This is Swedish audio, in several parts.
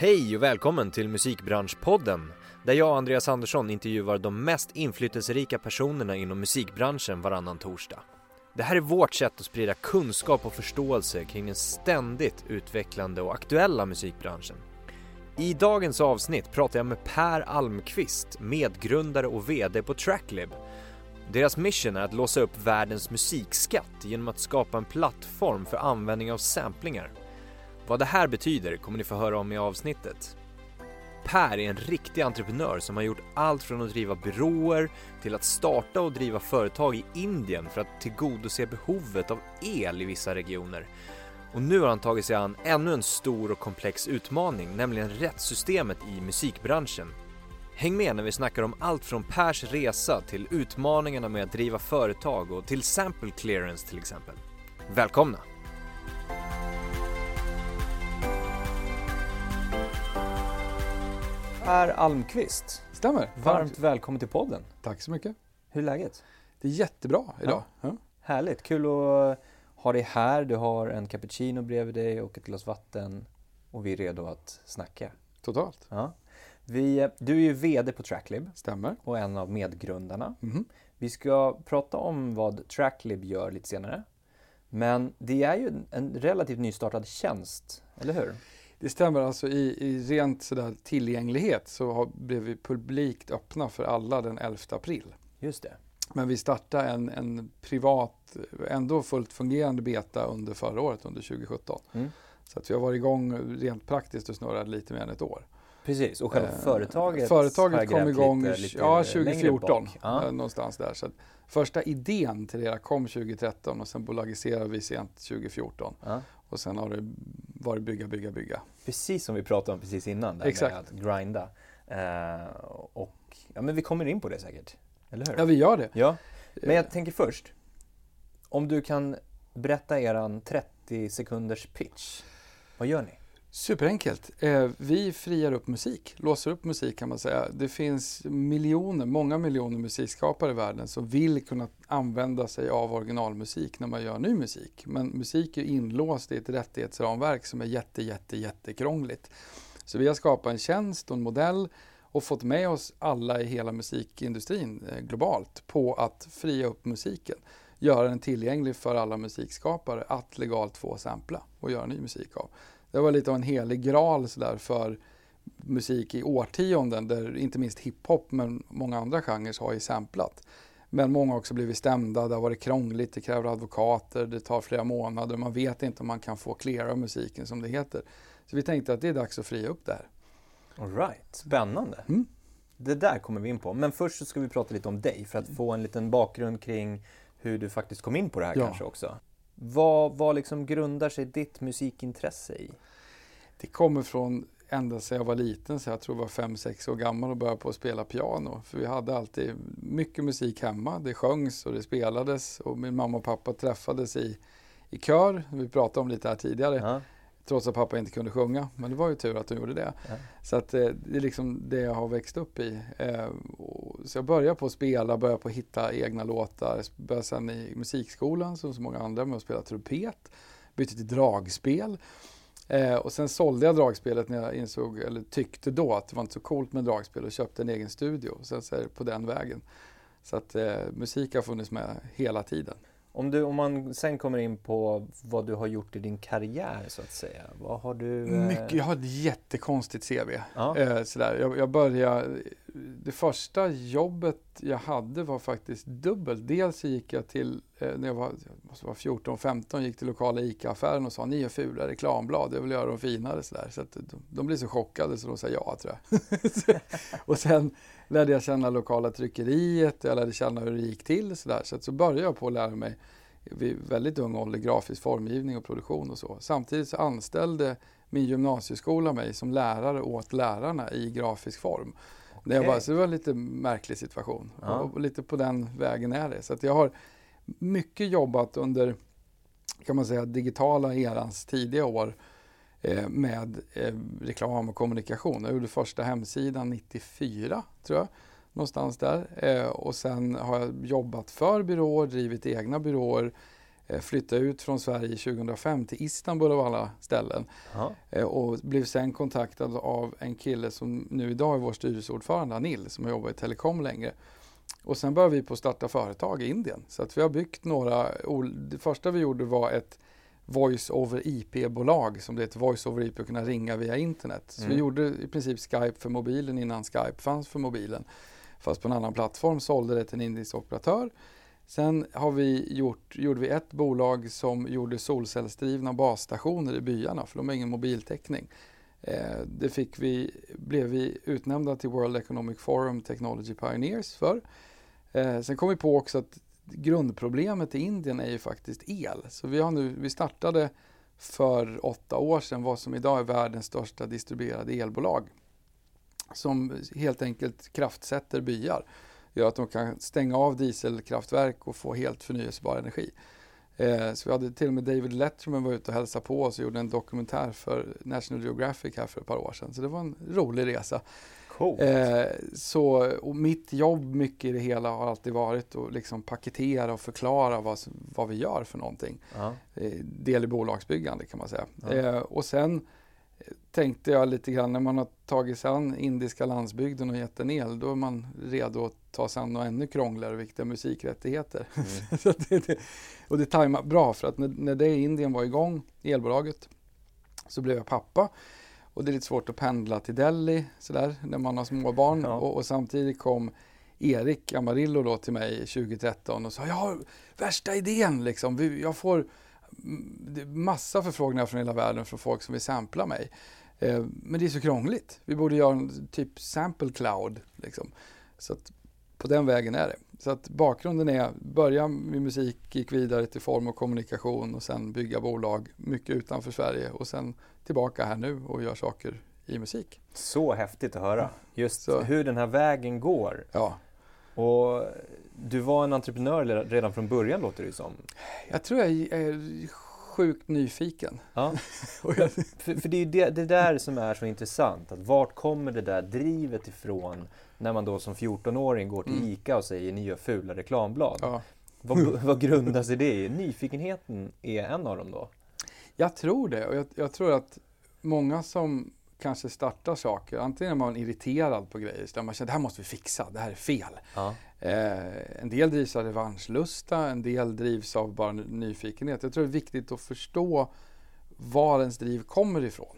Hej och välkommen till Musikbranschpodden där jag och Andreas Andersson intervjuar de mest inflytelserika personerna inom musikbranschen varannan torsdag. Det här är vårt sätt att sprida kunskap och förståelse kring den ständigt utvecklande och aktuella musikbranschen. I dagens avsnitt pratar jag med Per Almqvist, medgrundare och VD på Tracklib. Deras mission är att låsa upp världens musikskatt genom att skapa en plattform för användning av samplingar. Vad det här betyder kommer ni få höra om i avsnittet. Per är en riktig entreprenör som har gjort allt från att driva byråer till att starta och driva företag i Indien för att tillgodose behovet av el i vissa regioner. Och nu har han tagit sig an ännu en stor och komplex utmaning, nämligen rättssystemet i musikbranschen. Häng med när vi snackar om allt från Pers resa till utmaningarna med att driva företag och till sample clearance till exempel. Välkomna! Per Almqvist, Stämmer. varmt välkommen till podden. Tack så mycket. Hur är läget? Det är jättebra idag. Ja. Härligt, kul att ha dig här. Du har en cappuccino bredvid dig och ett glas vatten och vi är redo att snacka. Totalt. Ja. Vi, du är ju VD på Tracklib Stämmer. och en av medgrundarna. Mhm. Vi ska prata om vad Tracklib gör lite senare. Men det är ju en- en relativt nystartad tjänst, eller hur? Det stämmer. Alltså i, i rent sådär tillgänglighet så har, blev vi publikt öppna för alla den 11 april. Just det. Men vi startade en, en privat, ändå fullt fungerande beta under förra året, under 2017. Mm. Så att vi har varit igång rent praktiskt och snurrat lite mer än ett år. Precis, och själva Eh, företaget Företaget kom igång lite, lite ja, längre 2014, bak. Ja. eh, någonstans där. Så första idén till det kom 2013 och sen bolagiserade vi sent 2014. Ja. Och sen har det varit bygga, bygga, bygga. Precis som vi pratade om precis innan, där Exakt. med att grinda. Eh, och ja, men vi kommer in på det säkert, eller hur? Ja, vi gör det. Ja, men jag tänker först, om du kan berätta eran 30 sekunders pitch. Vad gör ni? Superenkelt. Eh, vi friar upp musik, låser upp musik kan man säga. Det finns miljoner, många miljoner musikskapare i världen som vill kunna använda sig av originalmusik när man gör ny musik. Men musik är inlåst i ett rättighetsramverk som är jätte, jätte, jättekrångligt. Så vi har skapat en tjänst och en modell och fått med oss alla i hela musikindustrin eh, globalt på att fria upp musiken. Göra den tillgänglig för alla musikskapare att legalt få sampla och göra ny musik av. Det var lite av en helig graal sådär för musik i årtionden där inte minst hiphop men många andra genrer har ju samplat. Men många har också blivit stämda, det har varit krångligt, det kräver advokater, det tar flera månader, man vet inte om man kan få cleara musiken som det heter. Så vi tänkte att det är dags att fria upp det här. All right, spännande. Mm. Det där kommer vi in på. Men först så ska vi prata lite om dig för att få en liten bakgrund kring hur du faktiskt kom in på det här Ja. kanske också. Vad, vad liksom grundar sig ditt musikintresse i? Det kommer från ända sedan jag var liten, så jag tror jag var fem sex år gammal och började på att spela piano. För vi hade alltid mycket musik hemma. Det sjöngs och det spelades och min mamma och pappa träffades i, i kör. Vi pratade om lite här tidigare. Ja, Trots att pappa inte kunde sjunga. Men det var ju tur att de gjorde det. Ja. Så att eh, det är liksom det jag har växt upp i. Eh, så jag började på att spela, började på att hitta egna låtar. Började sen i musikskolan som så många andra med att spela trumpet. Bytte till dragspel. Eh, och sen sålde jag dragspelet när jag insåg, eller tyckte då att det var inte så coolt med dragspel och köpte en egen studio. Sen så är det på den vägen. Så att musik har funnits med hela tiden. Om, du, om man sen kommer in på vad du har gjort i din karriär så att säga. Vad har du... eh, Mycket, jag har ett jättekonstigt CV. Ja. Eh, sådär. Jag, jag började, det första jobbet jag hade var faktiskt dubbelt. Dels så gick jag till, eh, när jag var, måste vara 14-15, gick till lokala ICA-affären och sa ni är fula reklamblad, jag vill göra dem finare. Sådär. Så att de, de blev så chockade så de sa ja tror jag. och sen lärde jag känna lokala tryckeriet, jag lärde känna hur det gick till. Så, att så började jag på att lära mig vid väldigt ung ålder grafisk formgivning och produktion och så. Samtidigt så anställde min gymnasieskola mig som lärare åt lärarna i grafisk form. När jag bara, så det var en lite märklig situation. Ja. Och lite på den vägen är det. Så jag har mycket jobbat under kan man säga digitala erans tidiga år med eh, reklam och kommunikation. Jag gjorde första hemsidan 94 tror jag. Någonstans där. Eh, och sen har jag jobbat för byråer, drivit egna byråer Eh, flyttade ut från Sverige 2005 till Istanbul av alla ställen. Eh, och blev sen kontaktad av en kille som nu idag är vår styrelseordförande, Anil, som har jobbat i telekom länge. Och sen började vi på att starta företag i Indien. Så att vi har byggt några, det första vi gjorde var ett Voice over IP-bolag som det heter Voice over IP och kunna ringa via internet. Så mm. vi gjorde i princip Skype för mobilen innan Skype fanns för mobilen. Fast på en annan plattform, sålde det till en indisk operatör. Sen har vi gjort, gjorde vi ett bolag som gjorde solcellsdrivna basstationer i byarna för de har ingen mobiltäckning. Eh, det fick vi, blev vi utnämnda till World Economic Forum Technology Pioneers för. Eh, sen kom vi på också att grundproblemet i Indien är ju faktiskt el. Så vi, har nu, vi startade för åtta år sedan vad som idag är världens största distribuerade elbolag. Som helt enkelt kraftsätter byar. Gör att de kan stänga av dieselkraftverk och få helt förnyelsebar energi. Eh, så vi hade till och med David Letterman var ute och hälsade på oss och gjorde en dokumentär för National Geographic här för ett par år sedan. Så det var en rolig resa. Eh, så, och mitt jobb mycket i det hela har alltid varit att liksom paketera och förklara vad, vad vi gör för någonting. Eh, del i bolagsbyggande kan man säga. Eh, och sen tänkte jag lite grann när man har tagit sig an indiska landsbygden och gett den el, då är man redo att ta sig an något ännu krångligare och viktiga musikrättigheter. Mm. det, det, och det tajmade bra för att när, när det i Indien var igång, elbolaget, så blev jag pappa. Och det är lite svårt att pendla till Delhi sådär, när man har småbarn. Ja. Och, och, samtidigt kom Erik Amarillo då till mig 2013 och sa jag har värsta idén liksom. Jag får massa förfrågningar från hela världen från folk som vill sampla mig. Eh, men det är så krångligt. Vi borde göra en typ sample cloud. Liksom. Så att på den vägen är det. Så att bakgrunden är, börja med musik, gick vidare till form och kommunikation och sen bygga bolag mycket utanför Sverige och sen tillbaka här nu och gör saker i musik. Så häftigt att höra. Just så. hur den här vägen går. Ja. Och du var en entreprenör redan från början låter det som. Jag tror jag är sjukt nyfiken. Ja. för, för, det är det, det, där som är så intressant. Att vart kommer det där drivet ifrån när man då som 14-åring går till mm. ICA och säger ni gör fula reklamblad? Ja. Vad, vad grundar sig det i? Nyfikenheten är en av dem då? Jag tror det och jag, jag tror att många som kanske startar saker, antingen är man irriterad på grejer, där man känner det här måste vi fixa, det här är fel. Ja. Eh, en del drivs av revanschlusta, en del drivs av bara nyfikenhet. Jag tror det är viktigt att förstå var ens driv kommer ifrån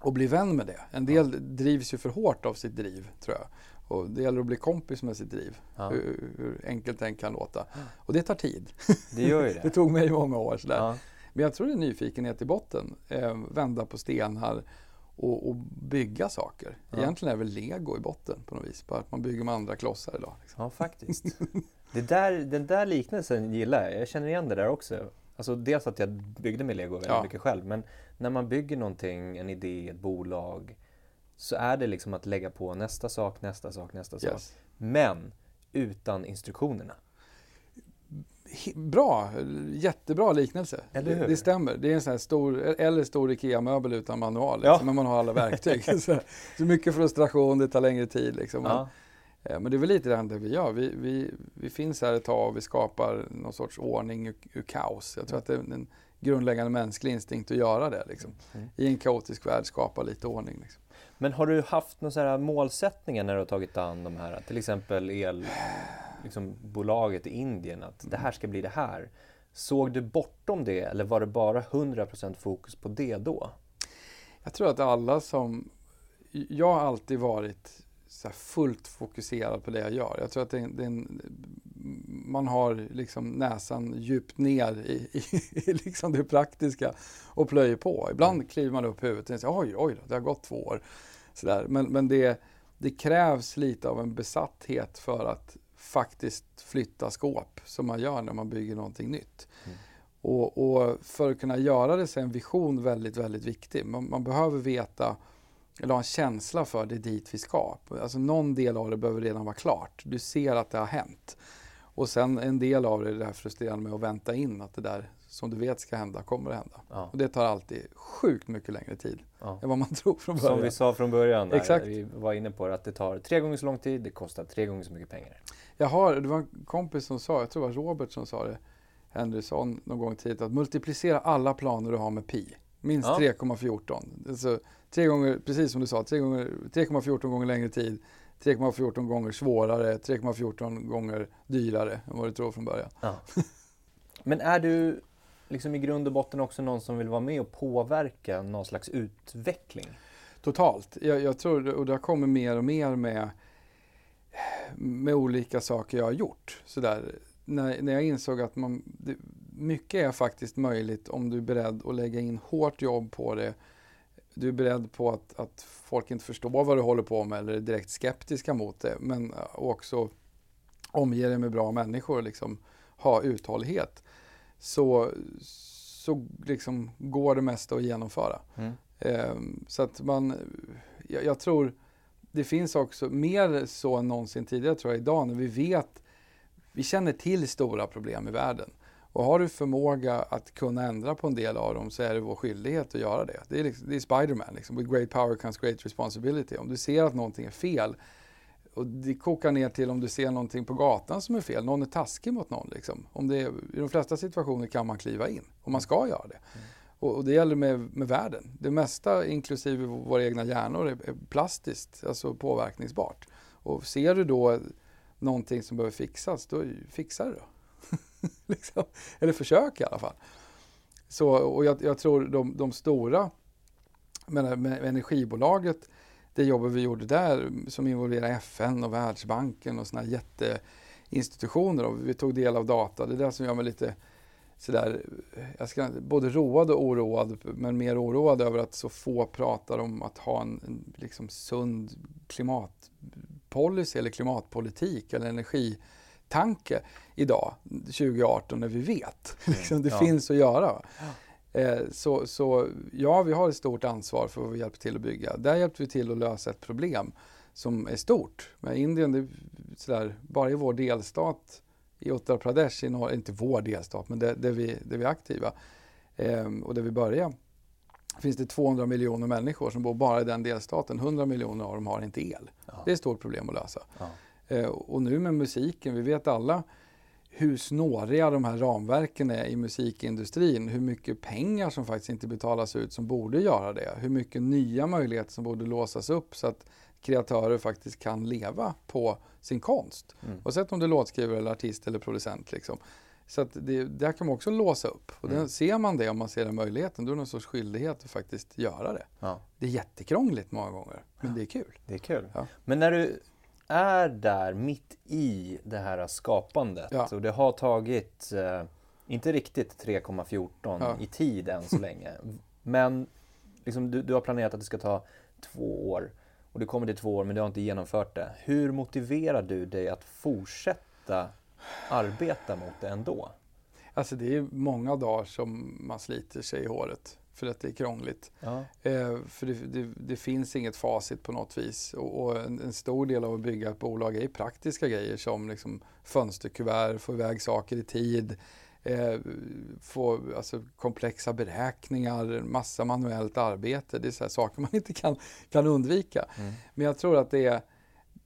och bli vän med det. En del ja. drivs ju för hårt av sitt driv, tror jag. Och det gäller att bli kompis med sitt driv, ja. hur, hur, enkelt det än kan låta. Och det tar tid. Det gör ju det. det tog mig många år. Sådär. Men jag tror det är nyfikenhet i botten. Eh, vända på stenar och, och bygga saker. Ja. Egentligen är väl lego i botten på något vis. Bara att man bygger med andra klossar idag. Liksom. Ja, faktiskt. det där, den där liknelsen gillar jag. Jag känner igen det där också. Alltså dels att jag byggde med lego väldigt ja. mycket själv. Men när man bygger någonting, en idé, ett bolag. Så är det liksom att lägga på nästa sak, nästa sak, nästa sak. Yes. Men utan instruktionerna bra, jättebra liknelse. Det, det, stämmer. Det är en sån här stor, eller stor IKEA-möbel utan manual, liksom, ja. men man har alla verktyg. så, så, mycket frustration, det tar längre tid. Liksom. Ja. Men, eh, men, det är väl lite det vi gör. Vi, vi, vi finns här ett tag och vi skapar någon sorts ordning ur, ur kaos. Jag tror att det är en grundläggande mänsklig instinkt att göra det. Liksom. Mm. I en kaotisk värld skapa lite ordning. Liksom. Men har du haft några målsättningar när du har tagit an de här, till exempel elbolaget liksom, i Indien att det här ska bli det här. Såg du bortom det eller var det bara 100% fokus på det då? Jag tror att alla som... Jag har alltid varit fullt fokuserad på det jag gör. Jag tror att det är, det är en, man har liksom näsan djupt ner i, i, i liksom det praktiska och plöjer på. Ibland mm. kliver man upp huvudet och säger oj, oj, det har gått två år. Sådär. Men, men det, det krävs lite av en besatthet för att faktiskt flytta skåp som man gör när man bygger någonting nytt. Mm. Och, och, för att kunna göra det så är en vision väldigt, väldigt viktig. Man, man, behöver veta, eller ha en känsla för det dit vi ska. Alltså någon del av det behöver redan vara klart. Du ser att det har hänt. Och sen en del av det är det här frustrerande med att vänta in att det där som du vet ska hända kommer att hända. Ja. Och det tar alltid sjukt mycket längre tid ja. än vad man tror från början. Som vi sa från början, där, Exakt. vi var inne på det, att det tar tre gånger så lång tid, det kostar tre gånger så mycket pengar. Jag har, det var en kompis som sa, jag tror det var Robert som sa det, Henrysson någon gång tidigt att multiplicera alla planer du har med pi. Minst ja. 3,14. Alltså, tre gånger, precis som du sa, 3,14 gånger längre tid, 3,14 gånger svårare, 3,14 gånger dyrare än vad du tror från början. Ja. Men är du liksom i grund och botten också någon som vill vara med och påverka någon slags utveckling? Totalt. Jag, jag tror, och det kommit mer och mer med, med olika saker jag har gjort. Sådär. När, när jag insåg att man, det, mycket är faktiskt möjligt om du är beredd att lägga in hårt jobb på det. Du är beredd på att, att folk inte förstår vad du håller på med eller är direkt skeptiska mot det. Men också omge dig med bra människor och liksom ha uthållighet. Så, så liksom går det mesta att genomföra. Mm. Um, så att man, jag, jag, tror det finns också mer så än någonsin tidigare tror jag idag när vi vet, vi känner till stora problem i världen. Och har du förmåga att kunna ändra på en del av dem så är det vår skyldighet att göra det. Det är, liksom, det är Spiderman, liksom. with great power comes great responsibility. Om du ser att någonting är fel och det kokar ner till om du ser någonting på gatan som är fel, någon är taskig mot någon. Liksom. Om det är, I de flesta situationer kan man kliva in och man ska göra det. Mm. Och, och, det gäller med, med världen. Det mesta, inklusive våra egna hjärnor, är, är plastiskt, alltså påverkningsbart. Och ser du då någonting som behöver fixas, då fixar du det. liksom. Eller försök i alla fall. Så, och jag, jag tror de, de stora, med, med energibolaget, det jobbet vi gjorde där som involverar FN och Världsbanken och sådana jätteinstitutioner och vi tog del av data. Det är det som gör mig lite sådär, jag ska, både road och oroad, men mer oroad över att så få pratar om att ha en, en liksom sund klimatpolicy eller klimatpolitik eller energitanke idag, 2018, när vi vet. Mm, liksom, det ja. finns att göra. Eh, så, så ja, vi har ett stort ansvar för vad vi hjälper till att bygga. Där hjälpte vi till att lösa ett problem som är stort. Men Indien, det, sådär, bara i vår delstat i Uttar Pradesh, i norr, inte vår delstat, men där, där, vi, där vi är aktiva eh, och där vi börjar, finns det 200 miljoner människor som bor bara i den delstaten. 100 miljoner av dem har inte el. Ja. Det är ett stort problem att lösa. Ja. Eh, och nu med musiken, vi vet alla hur snåriga de här ramverken är i musikindustrin. Hur mycket pengar som faktiskt inte betalas ut som borde göra det. Hur mycket nya möjligheter som borde låsas upp så att kreatörer faktiskt kan leva på sin konst. Mm. Oavsett om du är låtskrivare eller artist eller producent. Liksom. Så att det, där kan man också låsa upp. Och mm. ser man det, om man ser den möjligheten, då är det någon sorts skyldighet att faktiskt göra det. Ja. Det är jättekrångligt många gånger, men det är kul. Det är kul. Ja. Men när du är där mitt i det här skapandet ja. och det har tagit, eh, inte riktigt 3,14 ja. i tid än så länge, men liksom du, du har planerat att det ska ta två år och det kommer till två år men du har inte genomfört det. Hur motiverar du dig att fortsätta arbeta mot det ändå? Alltså det är många dagar som man sliter sig i håret för att det är krångligt. Ja. Eh, för det, det, det, finns inget facit på något vis. Och, och en, en, stor del av att bygga ett bolag är praktiska grejer som liksom fönsterkuvert, få iväg saker i tid, eh, få alltså, komplexa beräkningar, massa manuellt arbete. Det är så saker man inte kan, kan undvika. Mm. Men jag tror att det är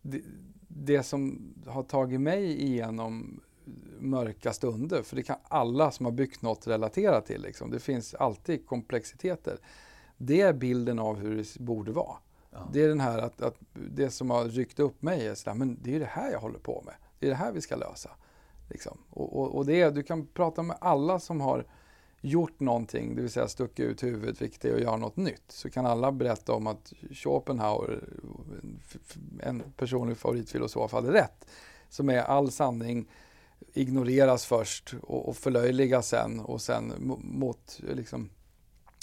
det, det som har tagit mig igenom mörka stunder, för det kan alla som har byggt något relatera till. Liksom. Det finns alltid komplexiteter. Det är bilden av hur det borde vara. Ja. Det är den här att, att, det som har ryckt upp mig är sådär, men det är det här jag håller på med. Det är det här vi ska lösa. Liksom. Och, och, och, det är, du kan prata med alla som har gjort någonting, det vill säga stuckit ut huvudet, vilket är att göra något nytt. Så kan alla berätta om att Schopenhauer, en personlig favoritfilosof, hade rätt. Som är all sanning ignoreras först och, och förlöjligas sen och sen mot, liksom,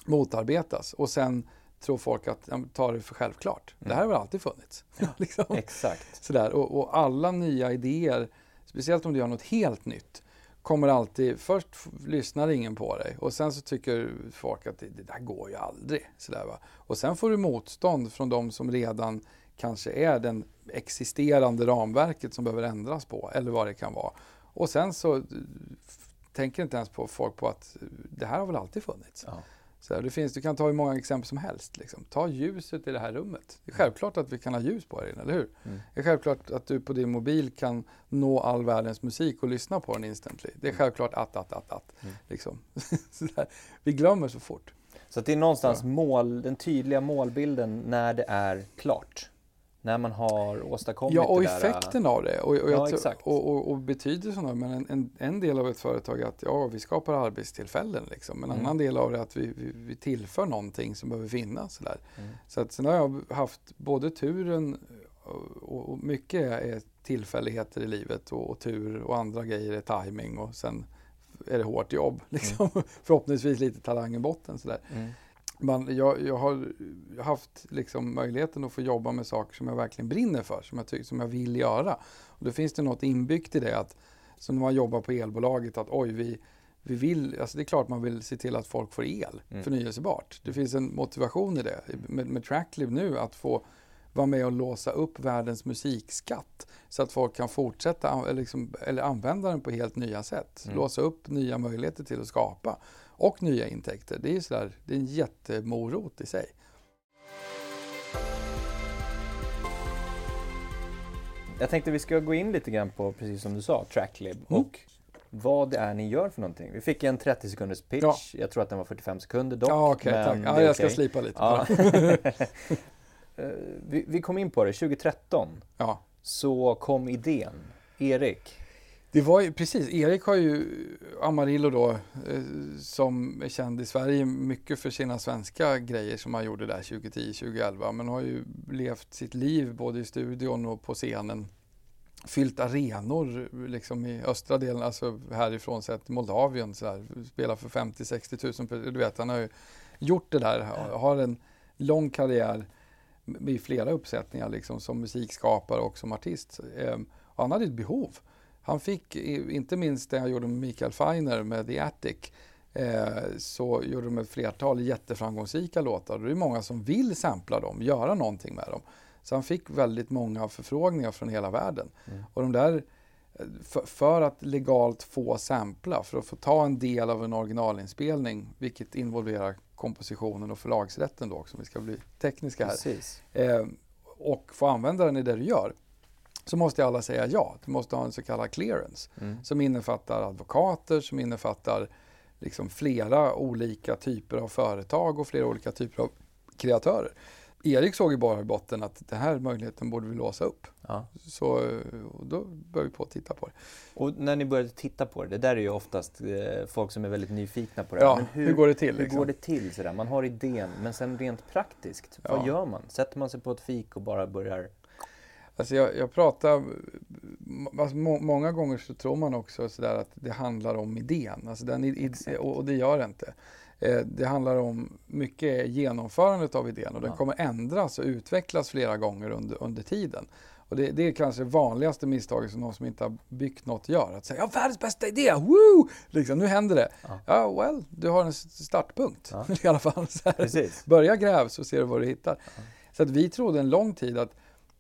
motarbetas. Och sen tror folk att ja, tar det för självklart. Mm. Det här har väl alltid funnits. Ja, liksom. Exakt. Sådär. Och, och, alla nya idéer, speciellt om du gör något helt nytt, kommer alltid, först lyssnar ingen på dig och sen så tycker folk att det, det där går ju aldrig. Sådär, va? Och sen får du motstånd från de som redan kanske är den existerande ramverket som behöver ändras på eller vad det kan vara. Och sen så tänker inte ens på folk på att det här har väl alltid funnits. Ja. Så det finns, du kan ta hur många exempel som helst. Liksom. Ta ljuset i det här rummet. Det är självklart att vi kan ha ljus på här inne, eller hur? Mm. Det är självklart att du på din mobil kan nå all världens musik och lyssna på den instantly. Det är självklart att, att, att, att. Mm. Liksom. Vi glömmer så fort. Så det är någonstans Ja. mål, den tydliga målbilden när det är klart. När man har åstadkommit Ja, och det där. effekten av det. Och, och, Ja, tror- och, och, och betydelsen av det. Men en, en, en del av ett företag är att ja, vi skapar arbetstillfällen. Liksom. En Mm. annan del av det är att vi, vi, vi tillför någonting som behöver finnas. Så, där. Mm. så att sen har jag haft både turen och, och mycket är tillfälligheter i livet och, tur och andra grejer är timing och sen är det hårt jobb. Liksom. Förhoppningsvis lite talang i botten. Så där. Mm. Man, jag, jag har haft liksom möjligheten att få jobba med saker som jag verkligen brinner för, som jag, som jag vill göra. Och då finns det något inbyggt i det, att, som när man jobbar på elbolaget, att oj, vi, vi vill, alltså det är klart man vill se till att folk får el, Mm. förnyelsebart. Det finns en motivation i det. Med, med Tracklib nu, att få vara med och låsa upp världens musikskatt så att folk kan fortsätta liksom, eller använda den på helt nya sätt. Mm. Låsa upp nya möjligheter till att skapa och nya intäkter. Det är, sådär, det är en jättemorot i sig. Jag tänkte vi ska gå in lite grann på, precis som du sa, Tracklib Mm. och vad det är ni gör för någonting. Vi fick en 30 sekunders pitch, Ja. jag tror att den var 45 sekunder dock. ja, men tack. Ja, jag ska slipa lite. Ja. Eh, vi, vi kom in på det, 2013 ja. så kom idén. Erik, det var ju, precis, Erik har ju Amarillo då, eh, som är känd i Sverige mycket för sina svenska grejer som han gjorde där 2010-2011, men har ju levt sitt liv både i studion och på scenen. Fyllt arenor liksom i östra delen, alltså härifrån sett Moldavien, så där, spelar för 50-60 000, du vet, han har ju gjort det där, har en lång karriär i flera uppsättningar liksom, som musikskapare och som artist. Ehm, och han hade ett behov. Han fick, inte minst det han gjorde med Mikael Feiner med The Attic, eh, så gjorde de ett flertal jätteframgångsrika låtar. Det är många som vill sampla dem, göra någonting med dem. Så han fick väldigt många förfrågningar från hela världen. Mm. Och de där, eh, för, för att legalt få sampla, för att få ta en del av en originalinspelning, vilket involverar kompositionen och förlagsrätten då också, om vi ska bli tekniska här eh, och få använda den i det du gör, så måste alla säga ja. Du måste ha en så kallad clearance Mm. som innefattar advokater, som innefattar liksom flera olika typer av företag och flera olika typer av kreatörer. Erik såg ju bara i botten att den här möjligheten borde vi låsa upp. Ja. Så då började vi på att titta på det. Och när ni började titta på det, det där är ju oftast eh, folk som är väldigt nyfikna på det. Ja, Men hur, går det till? Hur Liksom? går det till sådär? Man har idén, men sen rent praktiskt, vad Ja. gör man? Sätter man sig på ett fik och bara börjar... Alltså jag, jag pratar, alltså må, många gånger så tror man också sådär att det handlar om idén, alltså den, i- Exakt. i, och, och det gör det inte. Eh, det handlar om mycket genomförandet av idén och den Ja. kommer ändras och utvecklas flera gånger under, under tiden. Och det, det är kanske det vanligaste misstaget som någon som inte har byggt något gör. Att säga, jag har världens bästa idé, woo! Liksom, nu händer det. Ja. Ja, well, du har en startpunkt Ja. i alla fall. Börja gräv så ser du vad du hittar. Så att vi trodde en lång tid att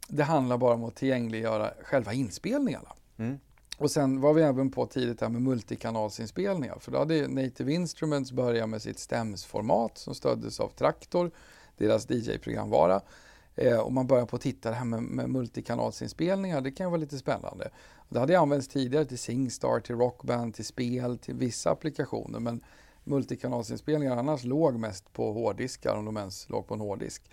det handlar bara om att tillgängliggöra själva inspelningarna. Mm. Och sen var vi även på tidigt här med multikanalsinspelningar. För då hade Native Instruments börjat med sitt stämsformat som stöddes av Traktor, deras DJ-programvara. Eh, och man började på att titta det här med, med multikanalsinspelningar, det kan vara lite spännande. Det hade använts tidigare till Singstar, till Rockband, till spel, till vissa applikationer. Men multikanalsinspelningar annars låg mest på hårddiskar, om de ens låg på en hårddisk.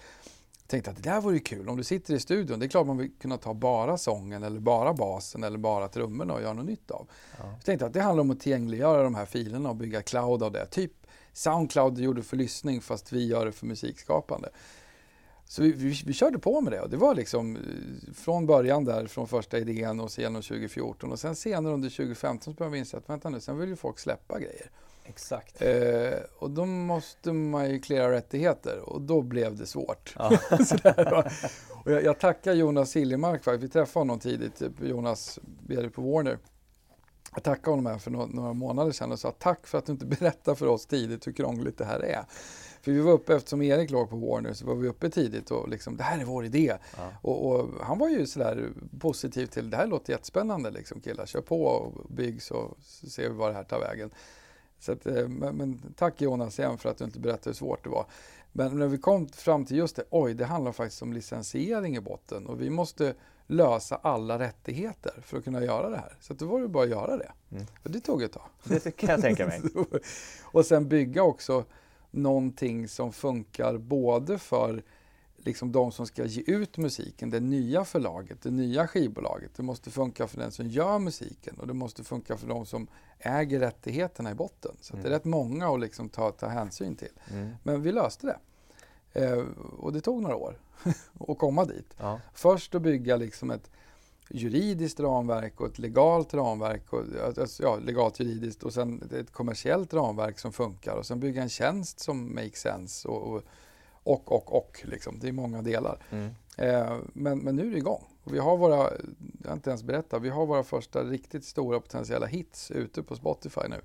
Tänkte att det där vore ju kul. Om du sitter i studion, det är klart man vill kunna ta bara sången eller bara basen eller bara trummorna och göra något nytt av. Ja. Jag tänkte att det handlar om att tillgängliggöra de här filerna och bygga cloud av det. Typ Soundcloud gjorde för lyssning fast vi gör det för musikskapande. Så vi, vi, vi körde på med det och det var liksom eh, från början där, från första idén och sen 2014 och sen senare under 2015 så började vi inse att vänta nu, sen vill ju folk släppa grejer. Exakt. Eh, och då måste man ju klära rättigheter och då blev det svårt. Ja. Och jag, jag tackar Jonas Siljemark faktiskt. Vi träffade honom tidigt, typ Jonas VD på Warner. Jag tackade honom här för några, några månader sedan och sa tack för att du inte berättar för oss tidigt hur krångligt det här är. För vi var uppe, eftersom Erik låg på Warner, så var vi uppe tidigt och liksom, det här är vår idé. Ja. Och, och han var ju sådär positiv till, det här låter jättespännande liksom killar, kör på och bygg så, ser vi vad det här tar vägen. Så att, eh, men, men, tack Jonas igen för att du inte berättade hur svårt det var. Men när vi kom fram till just det, oj, det handlar faktiskt om licensiering i botten och vi måste lösa alla rättigheter för att kunna göra det här. Så då var det bara att göra det. Mm. Och det tog ett tag. Det kan jag tänka mig. och sen bygga också någonting som funkar både för liksom de som ska ge ut musiken, det nya förlaget, det nya skivbolaget. Det måste funka för den som gör musiken och det måste funka för de som äger rättigheterna i botten. Så mm. det är mm. rätt många att liksom ta, ta hänsyn till. Mm. Men vi löste det. Eh, och det tog några år att komma dit. Ja. Först att bygga liksom ett juridiskt ramverk och ett legalt ramverk, och, alltså, ja, legalt juridiskt och sen ett kommersiellt ramverk som funkar och sen bygga en tjänst som makes sense och, och, och, och, och liksom. det är många delar. Mm. Eh, men, men nu är det igång. Vi har våra, jag har inte ens berättat, vi har våra första riktigt stora potentiella hits ute på Spotify nu.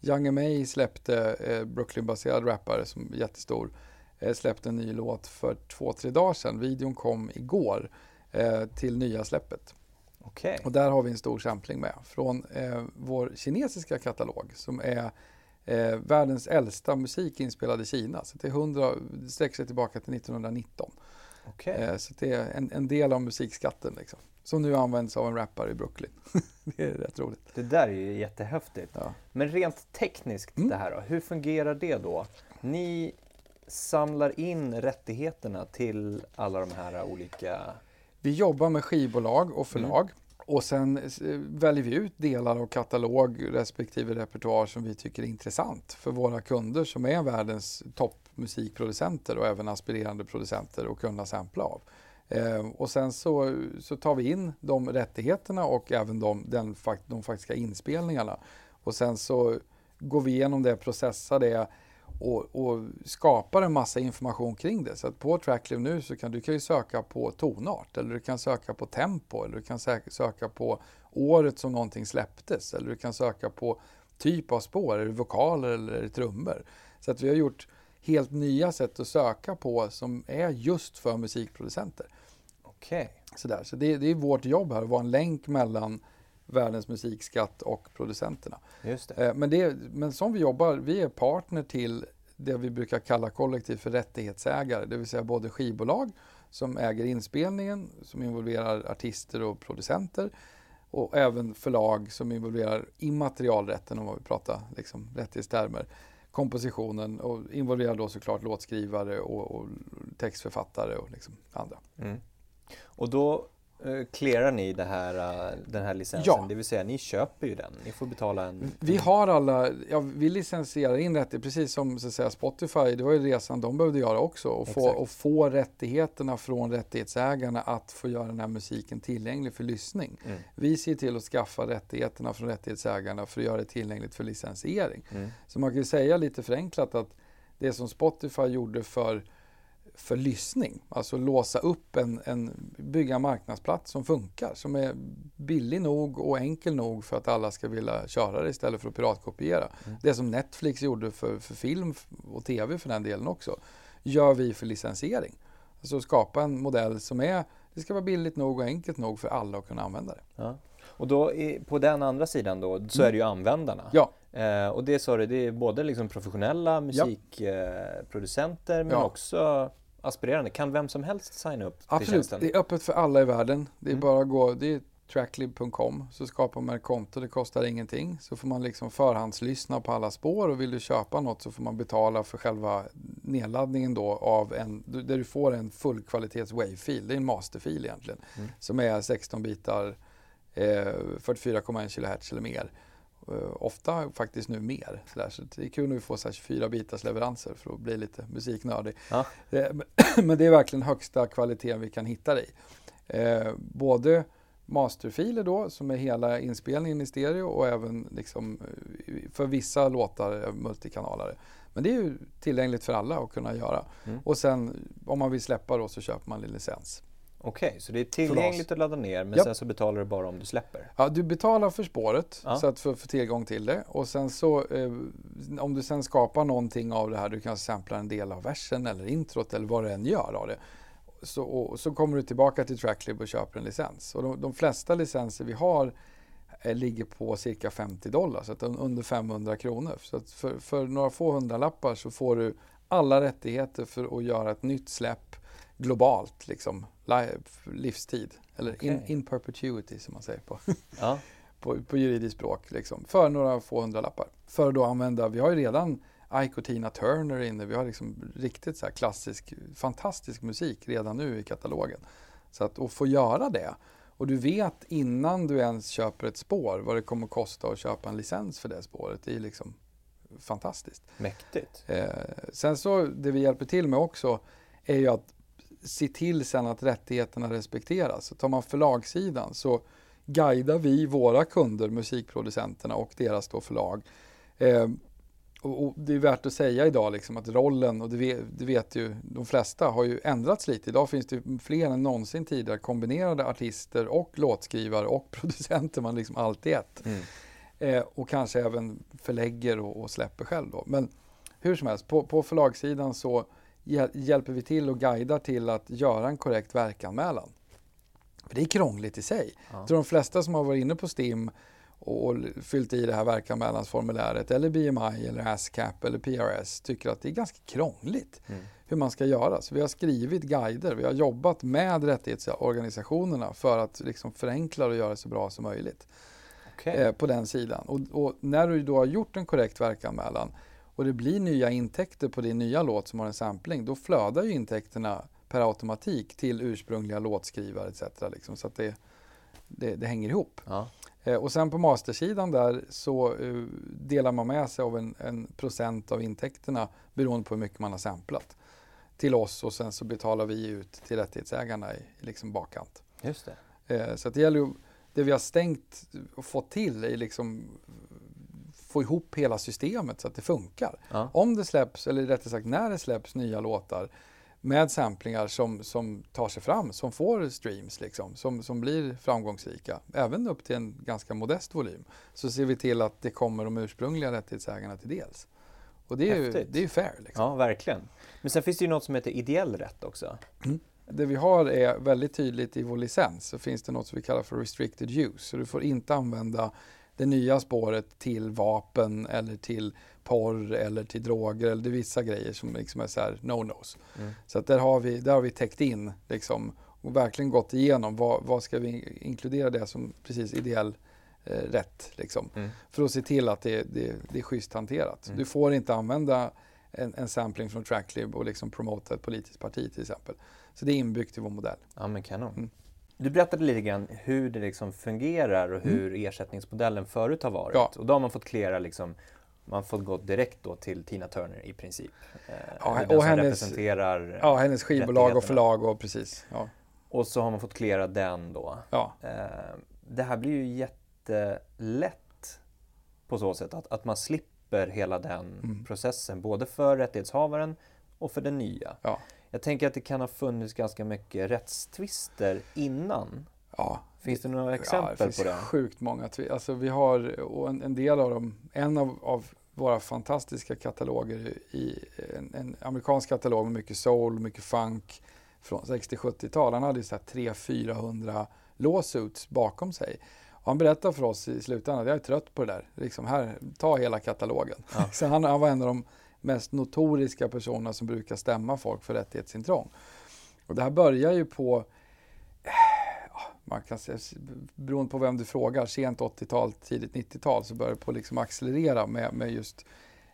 Young M.A. släppte, eh, Brooklyn-baserad rappare som är jättestor, eh, släppte en ny låt för två, tre dagar sedan. Videon kom igår eh, till nya släppet. Okay. Och där har vi en stor sampling med från eh, vår kinesiska katalog som är eh, världens äldsta musik inspelad i Kina. Så det, är 100, det sträcker sig tillbaka till 1919. Okay. Eh, så det är en, en, del av musikskatten liksom, som nu används av en rappare i Brooklyn. det är rätt roligt. Det där är ju jättehäftigt. Ja. Men rent tekniskt mm. det här då, hur fungerar det då? Ni samlar in rättigheterna till alla de här olika vi jobbar med skivbolag och förlag. Mm. Och sen eh, väljer vi ut delar av katalog respektive repertoar som vi tycker är intressant för våra kunder som är världens toppmusikproducenter och även aspirerande producenter och kunna sampla av. Eh, och sen så, så tar vi in de rättigheterna och även de, den, de faktiska inspelningarna. Och sen så går vi igenom det, processar det och, och, skapar en massa information kring det. Så att på Tracklive nu så kan du kan ju söka på tonart eller du kan söka på tempo eller du kan söka på året som någonting släpptes eller du kan söka på typ av spår, är det vokaler eller är det trummor? Så att vi har gjort helt nya sätt att söka på som är just för musikproducenter. Okej. Okay. Så det, det är vårt jobb här att vara en länk mellan världens musikskatt och producenterna. Just det. Eh, men, det, men som vi jobbar, vi är partner till det vi brukar kalla kollektiv för rättighetsägare, det vill säga både skivbolag som äger inspelningen, som involverar artister och producenter och även förlag som involverar immaterialrätten om man vill prata liksom, rättighetstermer, kompositionen och involverar då såklart låtskrivare och, och textförfattare och liksom andra. Mm. Och då clearar ni här, eh, den här licensen? Ja. Det vill säga, ni köper ju den. Ni får betala en... Vi har alla, ja, vi licensierar in rättigheter, precis som så att säga, Spotify, det var ju resan de behövde göra också. Och få, och få rättigheterna från rättighetsägarna att få göra den här musiken tillgänglig för lyssning. Mm. Vi ser till att skaffa rättigheterna från rättighetsägarna för att göra det tillgängligt för licensiering. Mm. Så man kan ju säga lite förenklat att det som Spotify gjorde för för lyssning. Alltså låsa upp en, en, bygga en marknadsplats som funkar, som är billig nog och enkel nog för att alla ska vilja köra det istället för att piratkopiera. Mm. Det som Netflix gjorde för, för film och tv för den delen också, gör vi för licensiering. Alltså skapa en modell som är, det ska vara billigt nog och enkelt nog för alla att kunna använda det. Ja. Och då på den andra sidan då, så mm. är det ju användarna. Ja. Eh, och det sa du, det är både liksom professionella musikproducenter ja. men ja. också aspirerande. Kan vem som helst signa upp Absolut. till tjänsten? det är öppet för alla i världen. Det är mm. bara att gå, det är tracklib.com så skapar man ett konto, det kostar ingenting. Så får man liksom förhandslyssna på alla spår och vill du köpa något så får man betala för själva nedladdningen då av en, där du får en fullkvalitets wave-fil, det är en masterfil egentligen, mm. som är 16 bitar, eh, 44,1 kHz eller mer. Uh, ofta faktiskt nu mer. Så, så det är kul vi får så 24 bitars leveranser för att bli lite musiknördig. Ja. Uh, men det är verkligen högsta kvaliteten vi kan hitta i. Uh, både masterfiler då, som är hela inspelningen i stereo och även liksom, för vissa låtar multikanalare. Men det är ju tillgängligt för alla att kunna göra. Mm. Och sen om man vill släppa då så köper man en licens. Okej, okay, så det är tillgängligt att ladda ner men ja. sen så betalar du bara om du släpper? Ja, du betalar för spåret ja. så att få tillgång till det och sen så eh, om du sen skapar någonting av det här, du kan sampla en del av versen eller introt eller vad du än gör av det. Så, och, så kommer du tillbaka till Tracklib och köper en licens. Och de, de flesta licenser vi har eh, ligger på cirka 50 dollar, så att under 500 kronor. Så att för, för några få hundralappar så får du alla rättigheter för att göra ett nytt släpp globalt, liksom livstid. Eller okay. in, in perpetuity som man säger på, ja. på, på juridiskt språk. Liksom, för några få hundralappar. För att då använda, vi har ju redan Ike och Tina Turner inne. Vi har liksom riktigt så klassisk, fantastisk musik redan nu i katalogen. Så att, att få göra det och du vet innan du ens köper ett spår vad det kommer att kosta att köpa en licens för det spåret. Det är liksom fantastiskt. Mäktigt. Eh, sen så, det vi hjälper till med också är ju att se till sen att rättigheterna respekteras. Så tar man förlagssidan så guidar vi våra kunder, musikproducenterna och deras då förlag eh, och, och, det är värt att säga idag liksom att rollen, och det vet, det vet, ju de flesta, har ju ändrats lite. Idag finns det fler än någonsin tidigare kombinerade artister och låtskrivare och producenter. Man liksom allt i ett. Mm. Eh, och kanske även förlägger och, och, släpper själv då. Men hur som helst, på, på förlagssidan så hjäl hjälper vi till och guidar till att göra en korrekt verkanmälan. För det är krångligt i sig. Ja. De flesta som har varit inne på STIM och fyllt i det här verkanmälansformuläret eller BMI eller ASCAP eller PRS tycker att det är ganska krångligt mm. hur man ska göra. Så vi har skrivit guider, vi har jobbat med rättighetsorganisationerna för att liksom förenkla och göra det så bra som möjligt okay. eh, på den sidan. Och, och, när du då har gjort en korrekt verkanmälan och det blir nya intäkter på din nya låt som har en sampling, då flödar ju intäkterna per automatik till ursprungliga låtskrivare etc. Liksom, så att det, det, det hänger ihop. Ja. Eh, och sen på mastersidan där så uh, delar man med sig av en, en, procent av intäkterna beroende på hur mycket man har samplat till oss och sen så betalar vi ut till rättighetsägarna i, i liksom bakkant. Just det. Uh, så det gäller ju, det vi har stängt och fått till är liksom få ihop hela systemet så att det funkar. Ja. Om det släpps, eller rättare sagt när det släpps nya låtar med samplingar som, som tar sig fram, som får streams, liksom, som, som blir framgångsrika, även upp till en ganska modest volym, så ser vi till att det kommer de ursprungliga rättighetsägarna till dels. Och det är ju, det är ju fair. Liksom. Ja, verkligen. Men sen finns det ju något som heter ideell rätt också. Mm. Det vi har är väldigt tydligt i vår licens, så finns det något som vi kallar för restricted use. Så du får inte använda det nya spåret till vapen eller till porr eller till droger eller till vissa grejer som liksom är så här no-nos. Mm. Så att där har vi, där har vi täckt in liksom, och verkligen gått igenom vad, vad ska vi inkludera det som precis ideell eh, rätt. Liksom, mm. För att se till att det, det, det är schysst hanterat. Mm. Du får inte använda en, en sampling från Tracklib och liksom promota ett politiskt parti till exempel. Så det är inbyggt i vår modell. Ja men kanon. Mm. Du berättade lite grann hur det liksom fungerar och hur mm. ersättningsmodellen förut har varit. Ja. Och då har man fått klära liksom, man får gå direkt då till Tina Turner i princip. Eh, ja, och hennes, representerar ja, hennes skivbolag och förlag och precis. Ja. Och så har man fått klära den då. Ja. Eh, det här blir ju jättelätt på så sätt att, att man slipper hela den mm. processen, både för rättighetshavaren och för den nya. Ja. Jag tänker att det kan ha funnits ganska mycket rättstvister innan. Ja, finns det några exempel ja, det finns på det? sjukt många. Alltså vi har, en, en del av dem, en av, av våra fantastiska kataloger i en, en, amerikansk katalog med mycket soul, mycket funk från 60-70-tal. Han hade så 300-400 lawsuits bakom sig. Och han berättade för oss i slutändan att jag är trött på det där. Liksom här, ta hela katalogen. Ja. så han, han var en av de mest notoriska personerna som brukar stämma folk för rättighetsintrång. Och det här börjar ju på, man kan säga, beroende på vem du frågar, sent 80-tal, tidigt 90-tal så börjar det på liksom accelerera med, med just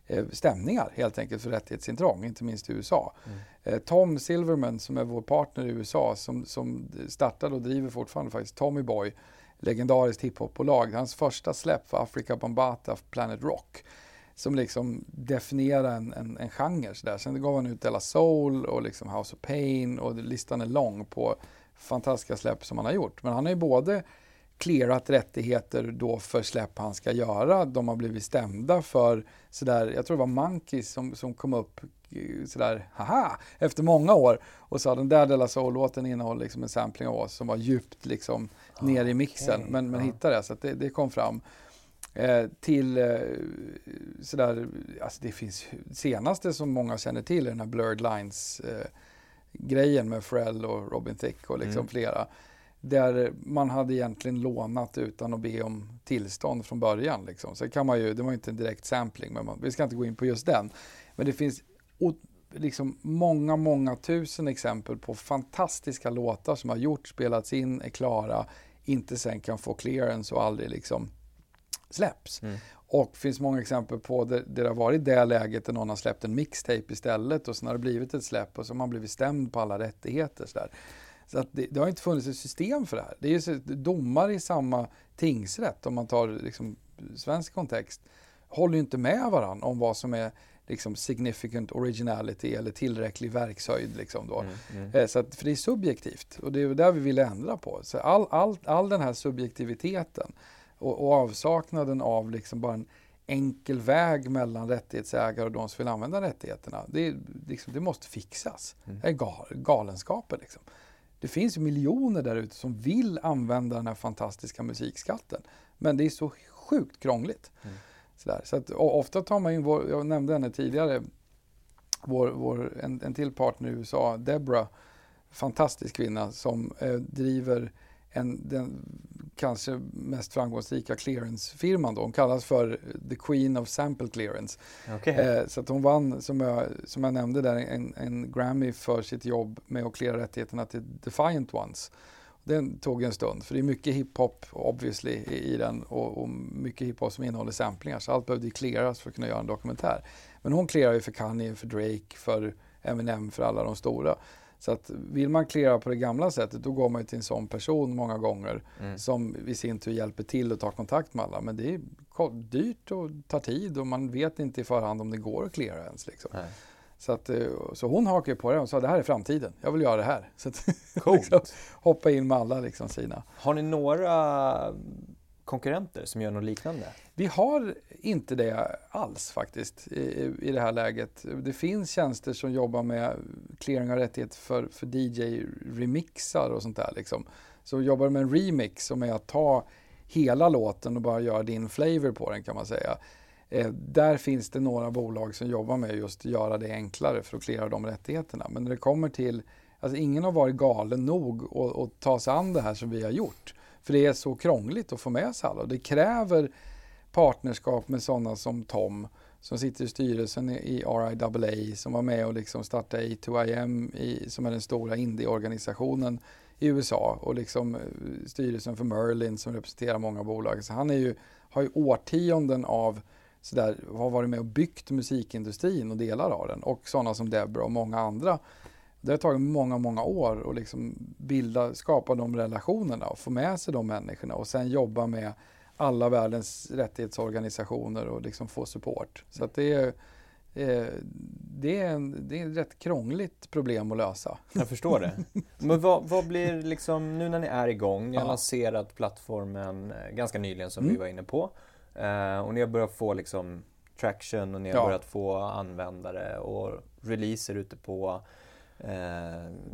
eh, stämningar helt enkelt för rättighetsintrång, inte minst i USA. Mm. Eh, Tom Silverman som är vår partner i USA som, som startade och driver fortfarande faktiskt Tommy Boy, legendariskt hiphopbolag. Hans första släpp var Africa Bambata Planet Rock som liksom definierar en, en, en genre. Så där. Sen gav han ut Della Soul och liksom House of Pain och listan är lång på fantastiska släpp som han har gjort. Men han har ju både clearat rättigheter då för släpp han ska göra. De har blivit stämda för sådär, jag tror det var Monkeys som, som kom upp sådär, haha, efter många år och sa den där Della Soul-låten innehåller liksom en sampling av oss som var djupt liksom ah, ner i mixen. Okay. Men, men hittade det, så det, det kom fram. Eh, till eh, sådär, alltså det finns senaste som många känner till är den här Blurred Lines eh, grejen med Pharrell och Robin Thicke och liksom mm. flera. där man hade egentligen lånat utan att be om tillstånd från början. Liksom. Så kan man ju, det var inte en direkt sampling, men man, vi ska inte gå in på just den. Men det finns liksom många, många tusen exempel på fantastiska låtar som har gjorts, spelats in, är klara, inte sen kan få clearance och aldrig liksom släpps. Mm. Och finns många exempel på där, där det har varit det läget där någon har släppt en mixtape istället och sen har det blivit ett släpp och så har man blivit stämd på alla rättigheter. Så, där. så att det, det, har inte funnits ett system för det här. Det är ju domar i samma tingsrätt, om man tar liksom, svensk kontext, håller ju inte med varandra om vad som är liksom significant originality eller tillräcklig verkshöjd. Liksom då. Mm, mm. Eh, så att, för det är subjektivt och det är där vi vill ändra på. Så all, all, all den här subjektiviteten och, och avsaknaden av liksom bara en enkel väg mellan rättighetsägare och de som vill använda rättigheterna. Det, liksom, det måste fixas. Mm. Det är gal, galenskaper. Liksom. Det finns miljoner där ute som vill använda den här fantastiska musikskatten. Men det är så sjukt krångligt. Mm. Sådär. Så att, ofta tar man in, vår, jag nämnde henne tidigare, vår, vår, en, en till partner i USA, Debra, fantastisk kvinna som eh, driver en, den kanske mest framgångsrika clearance-firman. Hon kallas för the Queen of Sample Clearance. Okay. Eh, så att hon vann, som jag, som jag nämnde där, en, en Grammy för sitt jobb med att cleara rättigheterna till Defiant Ones. Den tog en stund, för det är mycket hiphop obviously i, i den och, och mycket hiphop som innehåller samplingar. Så allt behövde clearas för att kunna göra en dokumentär. Men hon clearar ju för Kanye, för Drake, för Eminem, för alla de stora. Så att vill man cleara på det gamla sättet då går man till en sån person många gånger mm. som i sin tur hjälper till att ta kontakt med alla. Men det är dyrt och tar tid och man vet inte i förhand om det går att cleara ens. Liksom. Så, att, eh, så hon hakade på det och sa det här är framtiden, jag vill göra det här. Så att, liksom, hoppa in med alla liksom, sina. Har ni några konkurrenter som gör något liknande? Vi har inte det alls faktiskt i, i det här läget. Det finns tjänster som jobbar med clearing av rättigheter för, för DJ-remixar och sånt där. Liksom. Så jobbar du med en remix som är att ta hela låten och bara göra din flavor på den kan man säga. Eh, där finns det några bolag som jobbar med just att göra det enklare för att klara de rättigheterna. Men när det kommer till, alltså ingen har varit galen nog att, att ta sig an det här som vi har gjort. För det är så krångligt att få med sig alla. Det kräver partnerskap med sådana som Tom som sitter i styrelsen i RIAA som var med och liksom startade A2IM i, som är den stora indieorganisationen i USA och liksom eh, styrelsen för Merlin som representerar många bolag. Så han är ju, har ju årtionden av sådär, har varit med och byggt musikindustrin och delar av den och sådana som Debra och många andra. Det har tagit många, många år att liksom bilda, skapa de relationerna och få med sig de människorna och sen jobba med alla världens rättighetsorganisationer och liksom få support. Så det är, eh, det, är en, det är ett rätt krångligt problem att lösa. Jag förstår det. Men vad, vad blir liksom, nu när ni är igång, ni har ja. lanserat plattformen eh, ganska nyligen som mm. vi var inne på. Uh, och ni har börjat få liksom traction och ni har ja. börjat få användare och releaser ute på Eh,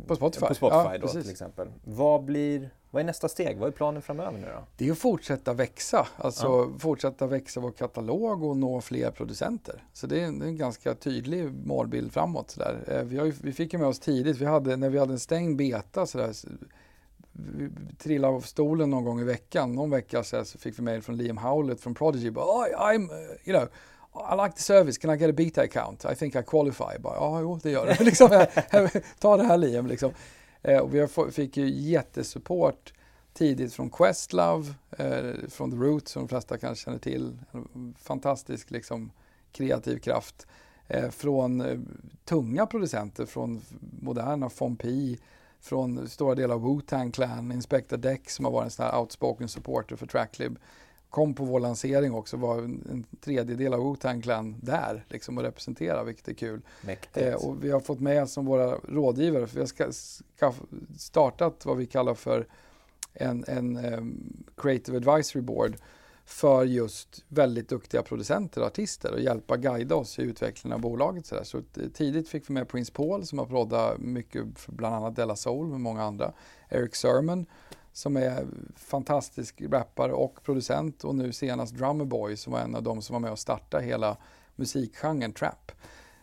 på Spotify, på Spotify ja, då, till exempel. Vad, blir, vad är nästa steg? Vad är planen framöver nu då? Det är att fortsätta växa, alltså ja. fortsätta växa vår katalog och nå fler producenter. Så det är en, en ganska tydlig målbild framåt. Så där. Eh, vi, ju, vi fick ju med oss tidigt, vi hade, när vi hade en stängd beta så där, vi trillade av stolen någon gång i veckan. Någon vecka så, så fick vi mejl från Liam Howlett från Prodigy. Bara, I'm, uh, you know, i like the service, can I get a beta account? I think I qualify. Bara, ja, jo, det gör du. liksom, ta det här Liam. Liksom. Eh, och vi fick ju jättesupport tidigt från Questlove, eh, från The Root som de flesta kanske känner till. En fantastisk liksom, kreativ kraft. Eh, från eh, tunga producenter, från moderna Fompi, från stora delar av Wu-Tang Clan, Inspector Deck som har varit en sån här outspoken supporter för Tracklib kom på vår lansering också, var en tredjedel av Wu-Tang Clan där liksom, och representera, vilket är kul. Eh, och vi har fått med som våra rådgivare, för vi har ska, startat vad vi kallar för en, en um, Creative Advisory Board för just väldigt duktiga producenter och artister och hjälpa guida oss i utvecklingen av bolaget. Så, så tidigt fick vi med Prince Paul som har proddat mycket för bland annat Della Soul med många andra. Eric Sermon som är fantastisk rappare och producent och nu senast Drummerboy som var en av de som var med och startade hela musikgenren trap.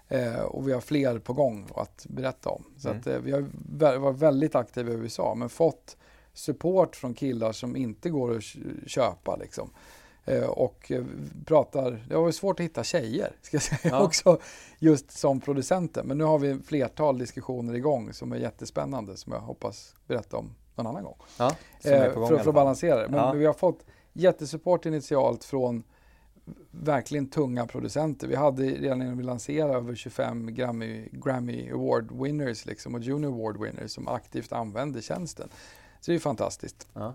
Eh, och vi har fler på gång att berätta om. Så mm. att, eh, vi har varit väldigt aktiva i USA men fått support från killar som inte går att köpa. Liksom. Eh, och eh, pratar, det var svårt att hitta tjejer, ska jag säga ja. också, just som producenter. Men nu har vi flertal diskussioner igång som är jättespännande, som jag hoppas berätta om någon annan gång. Ja, eh, för, för, att balansera det. Men ja. vi har fått jättesupport initialt från verkligen tunga producenter. Vi hade redan när vi lanserade över 25 Grammy, Grammy Award winners liksom, och Junior Award winners som aktivt använde tjänsten. Så det är fantastiskt. Ja.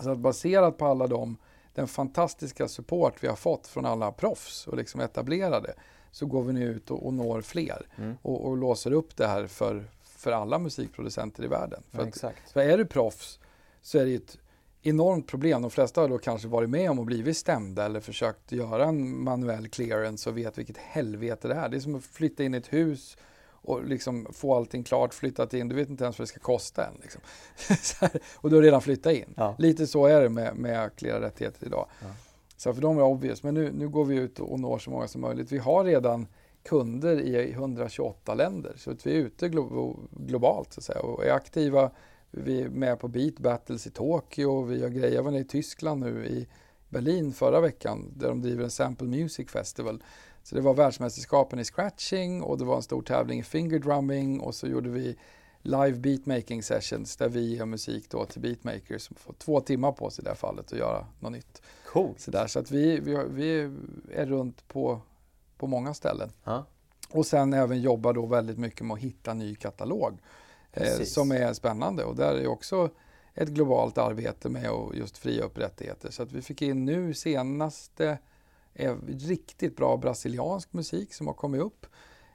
Så att baserat på alla de, den fantastiska support vi har fått från alla proffs och liksom etablerade så går vi nu ut och, och når fler mm. och, och, låser upp det här för, för alla musikproducenter i världen. För, ja, att, för är du proffs så är det ett enormt problem. De flesta har då kanske varit med om och blivit stämda eller försökt göra en manuell clearance och vet vilket helvete det är. Det är som att flytta in i ett hus och liksom få allting klart, flyttat in. Du vet inte ens vad det ska kosta än. Liksom. och du har redan flyttat in. Ja. Lite så är det med, med cleara rättigheter idag. Ja. Så för dem är det obvious. Men nu, nu går vi ut och når så många som möjligt. Vi har redan kunder i 128 länder. Så att vi är ute glo globalt så att säga, och är aktiva vi är med på Beat Battles i Tokyo. Vi har grejer även i Tyskland nu i Berlin förra veckan där de driver en Sample Music Festival. Så det var världsmästerskapen i scratching och det var en stor tävling i fingerdrumming och så gjorde vi live beatmaking sessions där vi ger musik då till beatmakers som får två timmar på sig i det här fallet att göra något nytt. Coolt. Så, där, så att vi, vi, vi är runt på, på många ställen. Ha? Och sen även jobbar då väldigt mycket med att hitta ny katalog eh, som är spännande. Och där är också ett globalt arbete med att just fria upp rättigheter. Så att vi fick in nu senaste eh, riktigt bra brasiliansk musik som har kommit upp.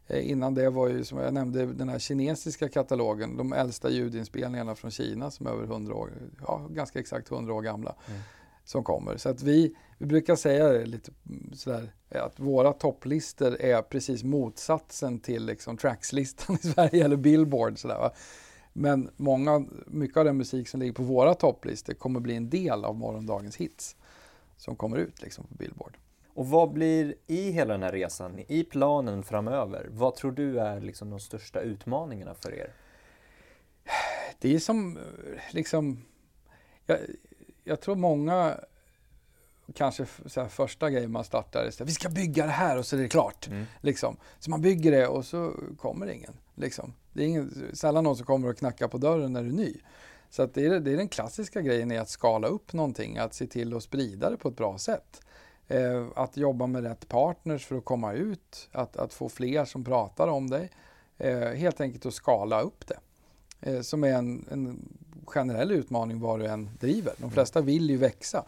Eh, innan det var ju, som jag nämnde, den här kinesiska katalogen, de äldsta ljudinspelningarna från Kina som är över 100 år, ja, ganska exakt 100 år gamla. Mm som kommer. Så att vi, vi brukar säga lite sådär, att våra topplistor är precis motsatsen till liksom trackslistan i Sverige eller Billboard. Sådär, va? Men många, mycket av den musik som ligger på våra topplistor kommer bli en del av morgondagens hits som kommer ut liksom på Billboard. Och vad blir i hela den här resan, i planen framöver, vad tror du är liksom de största utmaningarna för er? Det är som liksom, jag, jag tror många kanske så här, första grejen man startar är att vi ska bygga det här och så är det klart. Mm. Liksom. Så man bygger det och så kommer ingen. Liksom. Det är ingen, sällan någon som kommer och knackar på dörren när du är ny. Så att det, är, det är den klassiska grejen i att skala upp någonting, att se till att sprida det på ett bra sätt. Eh, att jobba med rätt partners för att komma ut, att, att få fler som pratar om dig. Eh, helt enkelt att skala upp det. Eh, som är en, en generell utmaning vad du än driver. De flesta vill ju växa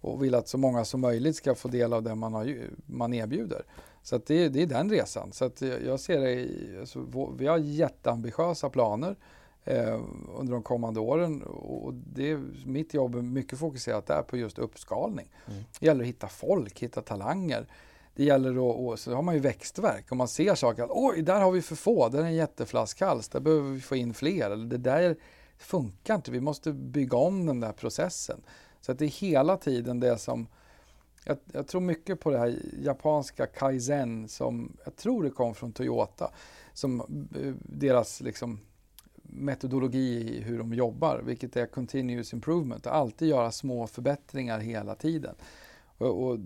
och vill att så många som möjligt ska få del av det man, har, man erbjuder. Så det, det, är den resan. Så jag ser det i, alltså, vi har jätteambitiösa planer eh, under de kommande åren och det, mitt jobb är mycket fokuserat där på just uppskalning. Mm. Det gäller att hitta folk, hitta talanger. Det gäller att, och så har man ju växtverk och man ser saker, att, oj, där har vi för få, där är en jätteflaskhals, där behöver vi få in fler. Eller det där funkar inte, vi måste bygga om den där processen. Så att det är hela tiden det som, jag, jag, tror mycket på det här japanska kaizen som, jag tror det kom från Toyota, som eh, deras liksom, metodologi i hur de jobbar, vilket är continuous improvement, att alltid göra små förbättringar hela tiden. Och, och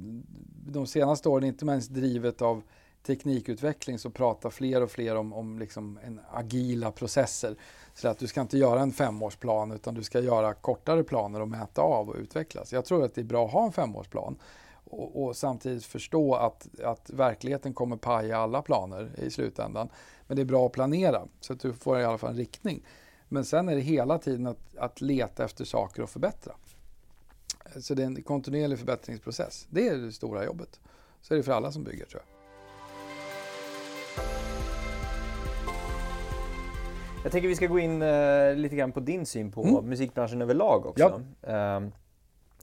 de senaste åren, inte minst drivet av teknikutveckling, så pratar fler och fler om, om liksom en agila processer. Så att du ska inte göra en femårsplan utan du ska göra kortare planer och mäta av och utvecklas. Jag tror att det är bra att ha en femårsplan och, och samtidigt förstå att, att verkligheten kommer paja alla planer i slutändan. Men det är bra att planera så att du får i alla fall en riktning. Men sen är det hela tiden att, att leta efter saker att förbättra. Så det är en kontinuerlig förbättringsprocess. Det är det stora jobbet. Så är det för alla som bygger tror jag. Jag tänker vi ska gå in uh, lite grann på din syn på mm. musikbranschen överlag också. Ja. Um,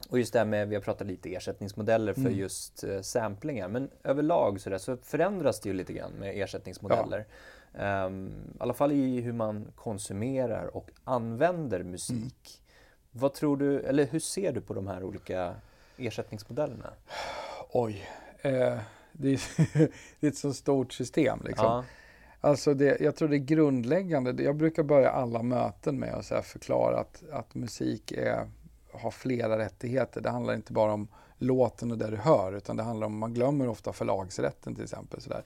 och just det här med, vi har pratat lite ersättningsmodeller för mm. just uh, samplingar, men överlag så, där, så förändras det ju lite grann med ersättningsmodeller. Ja. Um, I alla fall i hur man konsumerar och använder musik. Mm. Vad tror du, eller hur ser du på de här olika ersättningsmodellerna? Oj, eh, det, är, det är ett så stort system liksom. Ja. Alltså det, jag tror det är grundläggande. Jag brukar börja alla möten med att förklara att, att musik är, har flera rättigheter. Det handlar inte bara om låten och det du hör, utan det handlar om, man glömmer ofta förlagsrätten till exempel. Så där.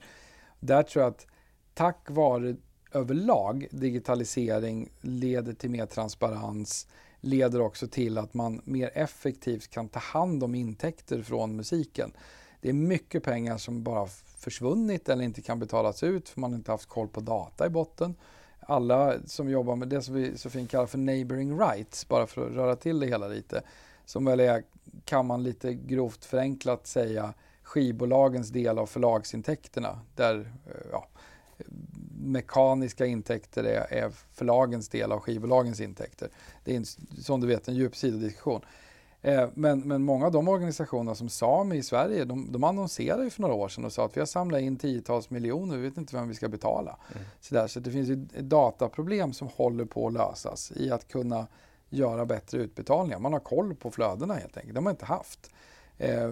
där tror jag att tack vare överlag digitalisering leder till mer transparens, leder också till att man mer effektivt kan ta hand om intäkter från musiken. Det är mycket pengar som bara försvunnit eller inte kan betalas ut för man inte haft koll på data i botten. Alla som jobbar med det som vi så fint kallar för neighboring rights, bara för att röra till det hela lite, som väl är, kan man lite grovt förenklat säga, skivbolagens del av förlagsintäkterna. Där eh, ja, mekaniska intäkter är, är förlagens del av skivbolagens intäkter. Det är en, som du vet en djup sidodiskussion. Eh, men, men många av de organisationer som Sami i Sverige, de, de annonserade ju för några år sedan och sa att vi har samlat in tiotals miljoner, vi vet inte vem vi ska betala. Mm. Så, där, så det finns ett dataproblem som håller på att lösas i att kunna göra bättre utbetalningar. Man har koll på flödena helt enkelt, det har man inte haft. Eh,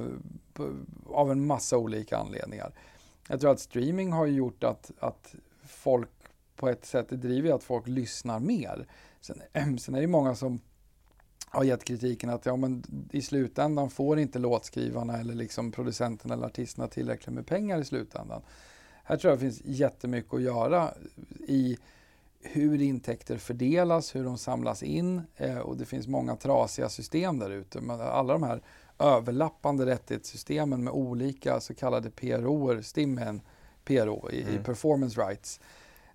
av en massa olika anledningar. Jag tror att streaming har gjort att, att folk på ett sätt, det driver att folk lyssnar mer. Sen, sen är det många som har gett kritiken att ja, men i slutändan får inte låtskrivarna eller liksom producenterna eller artisterna tillräckligt med pengar i slutändan. Här tror jag det finns jättemycket att göra i hur intäkter fördelas, hur de samlas in eh, och det finns många trasiga system där ute. Alla de här överlappande rättighetssystemen med olika så kallade PRO, STIM är en PRO i, mm. i performance rights.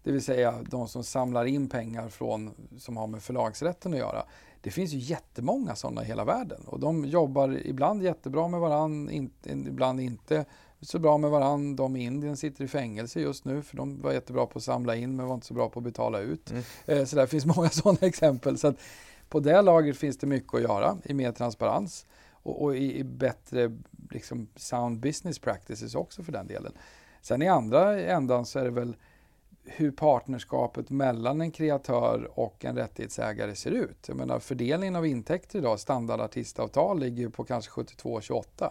Det vill säga de som samlar in pengar från, som har med förlagsrätten att göra. Det finns ju jättemånga sådana i hela världen och de jobbar ibland jättebra med varandra, in, ibland inte så bra med varandra. De i Indien sitter i fängelse just nu för de var jättebra på att samla in men var inte så bra på att betala ut. Mm. Eh, så det finns många sådana exempel. Så på det laget finns det mycket att göra i mer transparens och, och i, i, bättre liksom, sound business practices också för den delen. Sen i andra ändan så är det väl hur partnerskapet mellan en kreatör och en rättighetsägare ser ut. Jag menar fördelningen av intäkter idag, standardartistavtal ligger på kanske 72-28.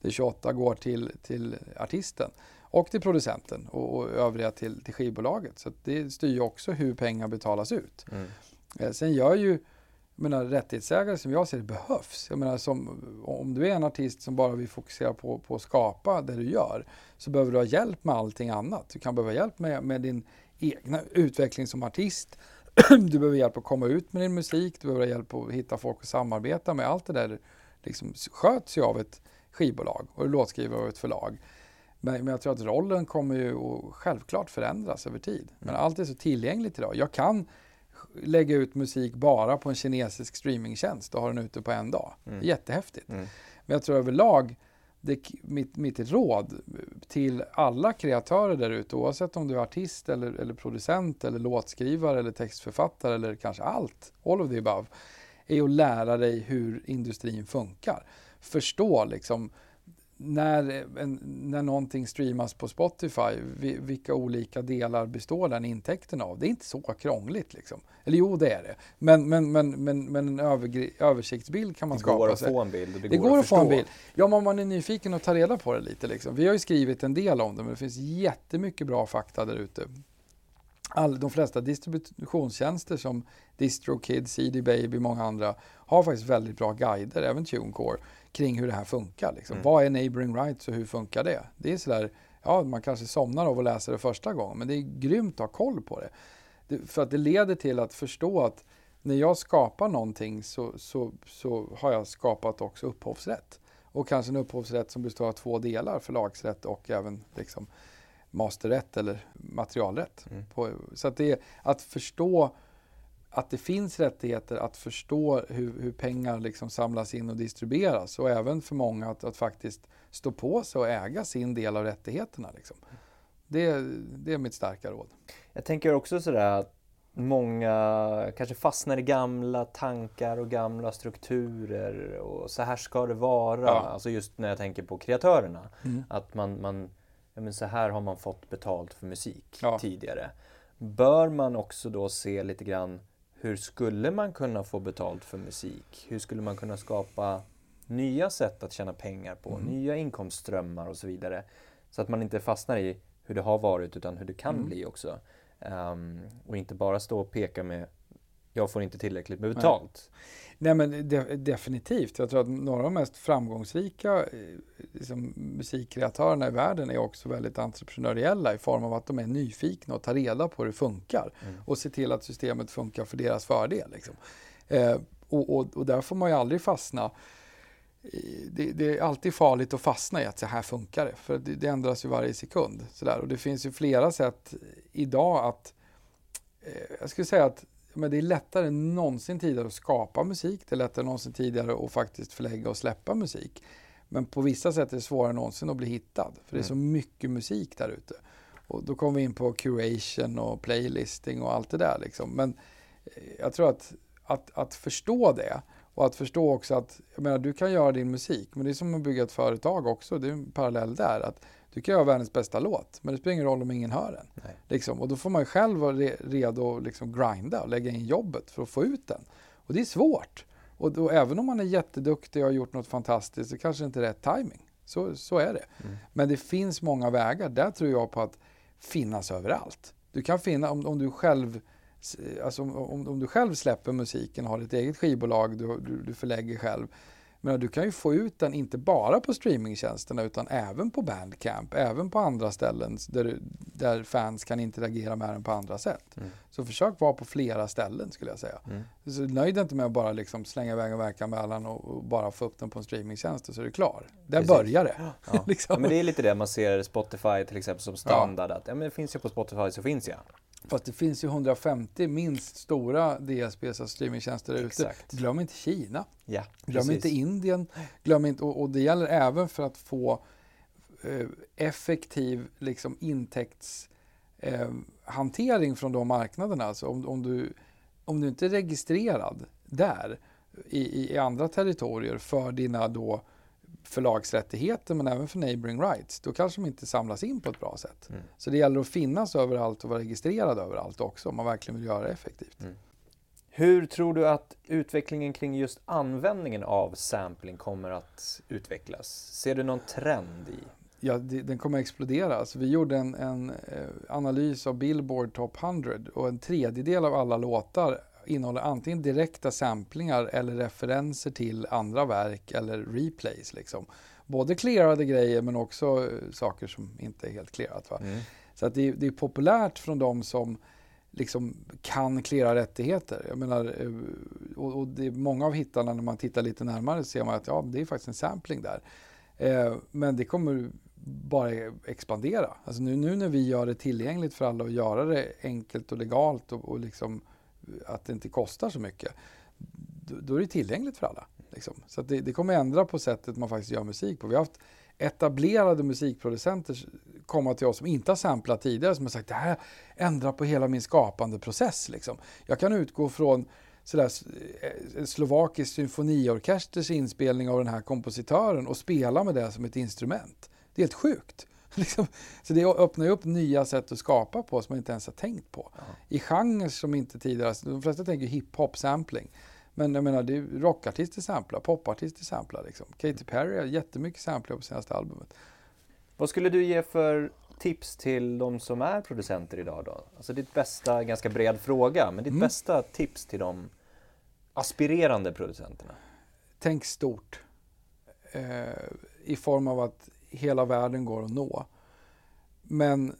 Det 28 går till, till artisten och till producenten och, och övriga till, till skivbolaget. Så det styr ju också hur pengar betalas ut. Mm. Eh, sen gör ju menar, rättighetsägare som jag ser det behövs. Jag menar, som, om du är en artist som bara vill fokusera på, på att skapa det du gör så behöver du ha hjälp med allting annat. Du kan behöva hjälp med, med din egna utveckling som artist. du behöver hjälp att komma ut med din musik. Du behöver hjälp att hitta folk att samarbeta med. Allt det där liksom sköts ju av ett skivbolag och låtskrivare av ett förlag. Men, men, jag tror att rollen kommer ju att självklart förändras över tid. Men mm. allt är så tillgängligt idag. Jag kan lägga ut musik bara på en kinesisk streamingtjänst och ha den ute på en dag. Mm. Jättehäftigt. Mm. Men jag tror överlag, det, mitt, mitt råd till alla kreatörer där ute, oavsett om du är artist eller, eller producent eller låtskrivare eller textförfattare eller kanske allt, all of the above, är att lära dig hur industrin funkar. Förstå liksom när, när någonting streamas på Spotify, vilka olika delar består den intäkten av? Det är inte så krångligt. Liksom. Eller jo, det är det. Men, men, men, men, men en översiktsbild kan man det skapa. Det går att få en bild det, det går, går att, att få en bild. Ja, men man är nyfiken och tar reda på det lite. Liksom. Vi har ju skrivit en del om det, men det finns jättemycket bra fakta där ute. All, de flesta distributionstjänster som DistroKid, CD Baby, många andra har faktiskt väldigt bra guider, även TuneCore kring hur det här funkar. Liksom. Mm. Vad är neighboring rights och hur funkar det? Det är sådär, ja man kanske somnar av att läsa det första gången, men det är grymt att ha koll på det. det för att det leder till att förstå att när jag skapar någonting så, så, så har jag skapat också upphovsrätt. Och kanske en upphovsrätt som består av två delar, förlagsrätt och även liksom masterrätt eller materialrätt. Mm. På, så att det att förstå att det finns rättigheter att förstå hur, hur, pengar liksom samlas in och distribueras och även för många att, att faktiskt stå på sig och äga sin del av rättigheterna. Liksom. Det, det är mitt starka råd. Jag tänker också sådär att många kanske fastnar i gamla tankar och gamla strukturer och så här ska det vara. Ja. Alltså just när jag tänker på kreatörerna. Mm. Att man, man men så här har man fått betalt för musik ja. tidigare. Bör man också då se lite grann hur skulle man kunna få betalt för musik? Hur skulle man kunna skapa nya sätt att tjäna pengar på, mm. nya inkomstströmmar och så vidare. Så att man inte fastnar i hur det har varit utan hur det kan mm. bli också. Um, och inte bara stå och peka med jag får inte tillräckligt med betalt. Nej, Nej men de, definitivt. Jag tror att några av de mest framgångsrika eh, liksom, musikkreatörerna i världen är också väldigt entreprenöriella i form av att de är nyfikna och tar reda på hur det funkar mm. och ser till att systemet funkar för deras fördel. Liksom. Eh, och, och, och där får man ju aldrig fastna det, det, är alltid farligt att fastna i att så här funkar det, för det, det ändras ju varje sekund. Så där. Och det finns ju flera sätt idag att, eh, jag skulle säga att men det är lättare än någonsin tidigare att skapa musik, det är lättare än någonsin tidigare att faktiskt förlägga och släppa musik. Men på vissa sätt är det svårare än någonsin att bli hittad, för det är så mm. mycket musik där ute. Och då kommer vi in på curation och playlisting och allt det där. Liksom. Men eh, jag tror att, att, att förstå det och att förstå också att, jag menar, du kan göra din musik, men det är som att bygga ett företag också. Det är en parallell där. Att du kan göra världens bästa låt, men det spelar ingen roll om ingen hör den. Liksom. Och då får man ju själv vara re redo att liksom grinda och lägga in jobbet för att få ut den. Och det är svårt. Och då, även om man är jätteduktig och har gjort något fantastiskt så kanske det inte är rätt timing. Så, så är det. Mm. Men det finns många vägar. Där tror jag på att finnas överallt. Du kan finna, om, om du själv alltså om, om, du själv släpper musiken, har ditt eget skivbolag, du, du, du förlägger själv. Men du kan ju få ut den inte bara på streamingtjänsterna utan även på Bandcamp, även på andra ställen där, där fans kan interagera med den på andra sätt. Mm. Så försök vara på flera ställen skulle jag säga. Mm. Så nöjd inte med att bara liksom slänga iväg en verkan och, och bara få upp den på en streamingtjänst så är du klar. Där Precis. börjar det. Ja. liksom. ja, men det är lite det man ser Spotify till exempel som standard. Ja. Att ja, men finns jag på Spotify så finns jag. Fast det finns ju 150 minst stora DSPs, alltså streamingtjänster ute. Glöm inte Kina. Ja, glöm inte Indien. Glöm inte, och, och, det gäller även för att få eh, effektiv liksom, intäktshantering eh, från de marknaderna. Alltså om, om, du, om du inte är registrerad där i, i andra territorier för dina då förlagsrättigheter men även för neighboring rights, då kanske de inte samlas in på ett bra sätt. Mm. Så det gäller att finnas överallt och vara registrerad överallt också om man verkligen vill göra det effektivt. Mm. Hur tror du att utvecklingen kring just användningen av sampling kommer att utvecklas? Ser du någon trend i? Ja, det, den kommer att explodera. Alltså, vi gjorde en, en eh, analys av Billboard Top 100 och en tredjedel av alla låtar innehåller antingen direkta samplingar eller referenser till andra verk eller replays. Liksom. Både clearade grejer men också eh, saker som inte är helt clearat. Mm. Så att det, det, är populärt från de som liksom kan cleara rättigheter. Jag menar, eh, och, och det är många av hittarna när man tittar lite närmare ser man att ja, det är faktiskt en sampling där. Eh, men det kommer bara expandera. Alltså nu, nu när vi gör det tillgängligt för alla och göra det enkelt och legalt och, och liksom att det inte kostar så mycket, då, är det tillgängligt för alla. Liksom. Så det, det, kommer ändra på sättet man faktiskt gör musik på. Vi har haft etablerade musikproducenter komma till oss som inte har samplat tidigare som har sagt det här ändrar på hela min skapande process. Liksom. Jag kan utgå från sådär, en eh, slovakisk symfoniorkesters inspelning av den här kompositören och spela med det som ett instrument. Det är helt sjukt. Liksom, så det öppnar ju upp nya sätt att skapa på som man inte ens har tänkt på. Ja. I genrer som inte tidigare, de flesta tänker hiphop sampling. Men jag menar, det är rockartister samplar, popartister samplar. Liksom. Katy Perry har jättemycket samplar på senaste albumet. Vad skulle du ge för tips till de som är producenter idag då? Alltså ditt bästa, ganska bred fråga, men ditt mm. bästa tips till de aspirerande producenterna? Tänk stort. Eh, I form av att hela världen går att nå. Men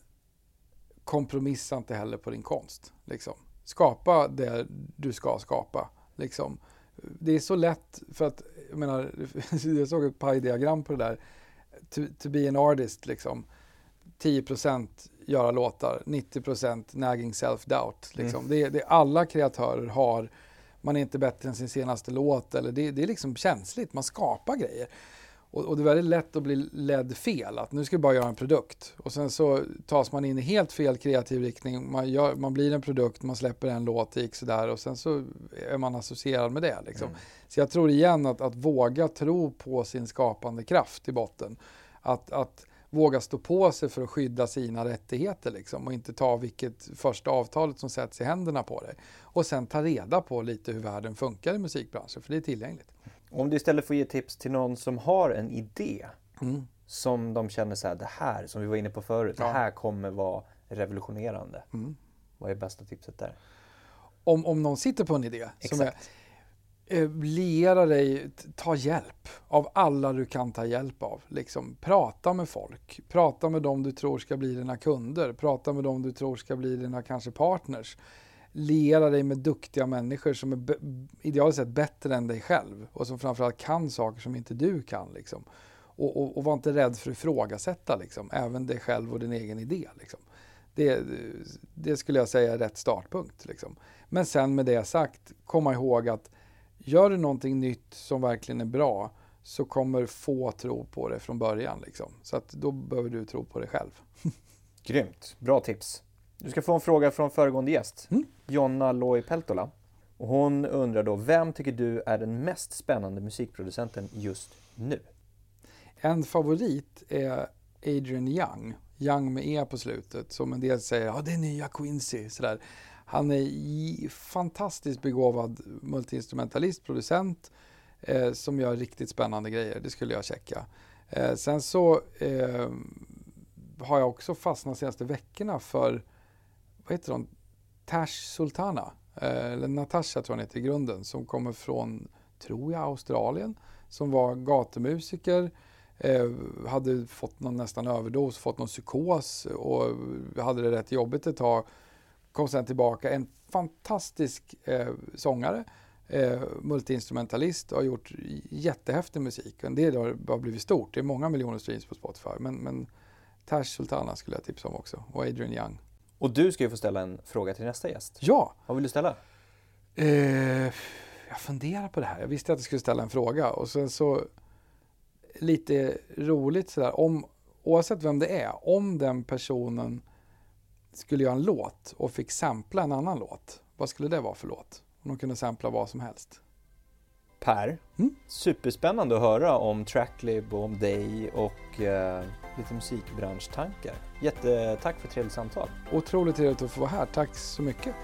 kompromissa inte heller på din konst. Liksom. Skapa det du ska skapa. Liksom. Det är så lätt för att, jag menar, jag såg ett pajdiagram på det där. To, to be an artist, liksom. 10% göra låtar, 90% nagging self-doubt. Liksom. Mm. Det, det, alla kreatörer har, man är inte bättre än sin senaste låt, eller det, det är liksom känsligt, man skapar grejer. Och, och, det är väldigt lätt att bli ledd fel, att nu ska vi bara göra en produkt. Och sen så tas man in i helt fel kreativ riktning, man, gör, man blir en produkt, man släpper en låt, det gick sådär och sen så är man associerad med det. Liksom. Mm. Så jag tror igen att, att våga tro på sin skapande kraft i botten. Att, att våga stå på sig för att skydda sina rättigheter liksom, och inte ta vilket första avtalet som sätts i händerna på dig. Och sen ta reda på lite hur världen funkar i musikbranschen, för det är tillgängligt. Om du istället får ge tips till någon som har en idé mm. som de känner så här, det här som vi var inne på förut, Ja. det här kommer vara revolutionerande. Mm. Vad är bästa tipset där? Om, om någon sitter på en idé som är Exakt. eh, liera dig, ta hjälp av alla du kan ta hjälp av. Liksom, prata med folk, prata med dem du tror ska bli dina kunder, prata med dem du tror ska bli dina kanske partners. Liera dig med duktiga människor som är idealiskt sett bättre än dig själv och som framförallt kan saker som inte du kan. Liksom. Och, och, och var inte rädd för att ifrågasätta liksom, även dig själv och din egen idé. Liksom. Det, det skulle jag säga är rätt startpunkt. Liksom. Men sen med det sagt, komma ihåg att gör du någonting nytt som verkligen är bra så kommer få tro på det från början. Liksom. Så att då behöver du tro på dig själv. Grymt, bra tips. Du ska få en fråga från föregående gäst, Mm. Jonna Loi Peltola. Och hon undrar då, vem tycker du är den mest spännande musikproducenten just nu? En favorit är Adrian Young, Young med E på slutet, som en del säger, ja det är nya Quincy. Sådär. Han är fantastiskt begåvad multiinstrumentalist, producent, eh, som gör riktigt spännande grejer. Det skulle jag checka. Eh, sen så eh, har jag också fastnat de senaste veckorna för, vad heter hon, Tash Sultana, eh, eller Natasha tror jag hon heter i grunden, som kommer från, tror jag, Australien, som var gatumusiker, eh, hade fått någon nästan överdos, fått någon psykos och hade det rätt jobbigt ett tag. Kom sen tillbaka, en fantastisk eh, sångare, multiinstrumentalist och har gjort jättehäftig musik. En del har bara blivit stort, det är många miljoner streams på Spotify. Men, men Tash Sultana skulle jag tipsa om också, och Adrian Young. Och du ska ju få ställa en fråga till nästa gäst. Ja, Vad vill du ställa? Eh, jag funderar på det här. Jag visste att jag skulle ställa en fråga och sen så lite roligt sådär. Om, oavsett vem det är, om den personen skulle göra en låt och fick sampla en annan låt. Vad skulle det vara för låt? Om de kunde sampla vad som helst. Per, Mm. superspännande att höra om Tracklib och om dig och eh, lite musikbranschtankar. Jättetack för ett trevligt samtal. Otroligt trevligt att få vara här. Tack så mycket.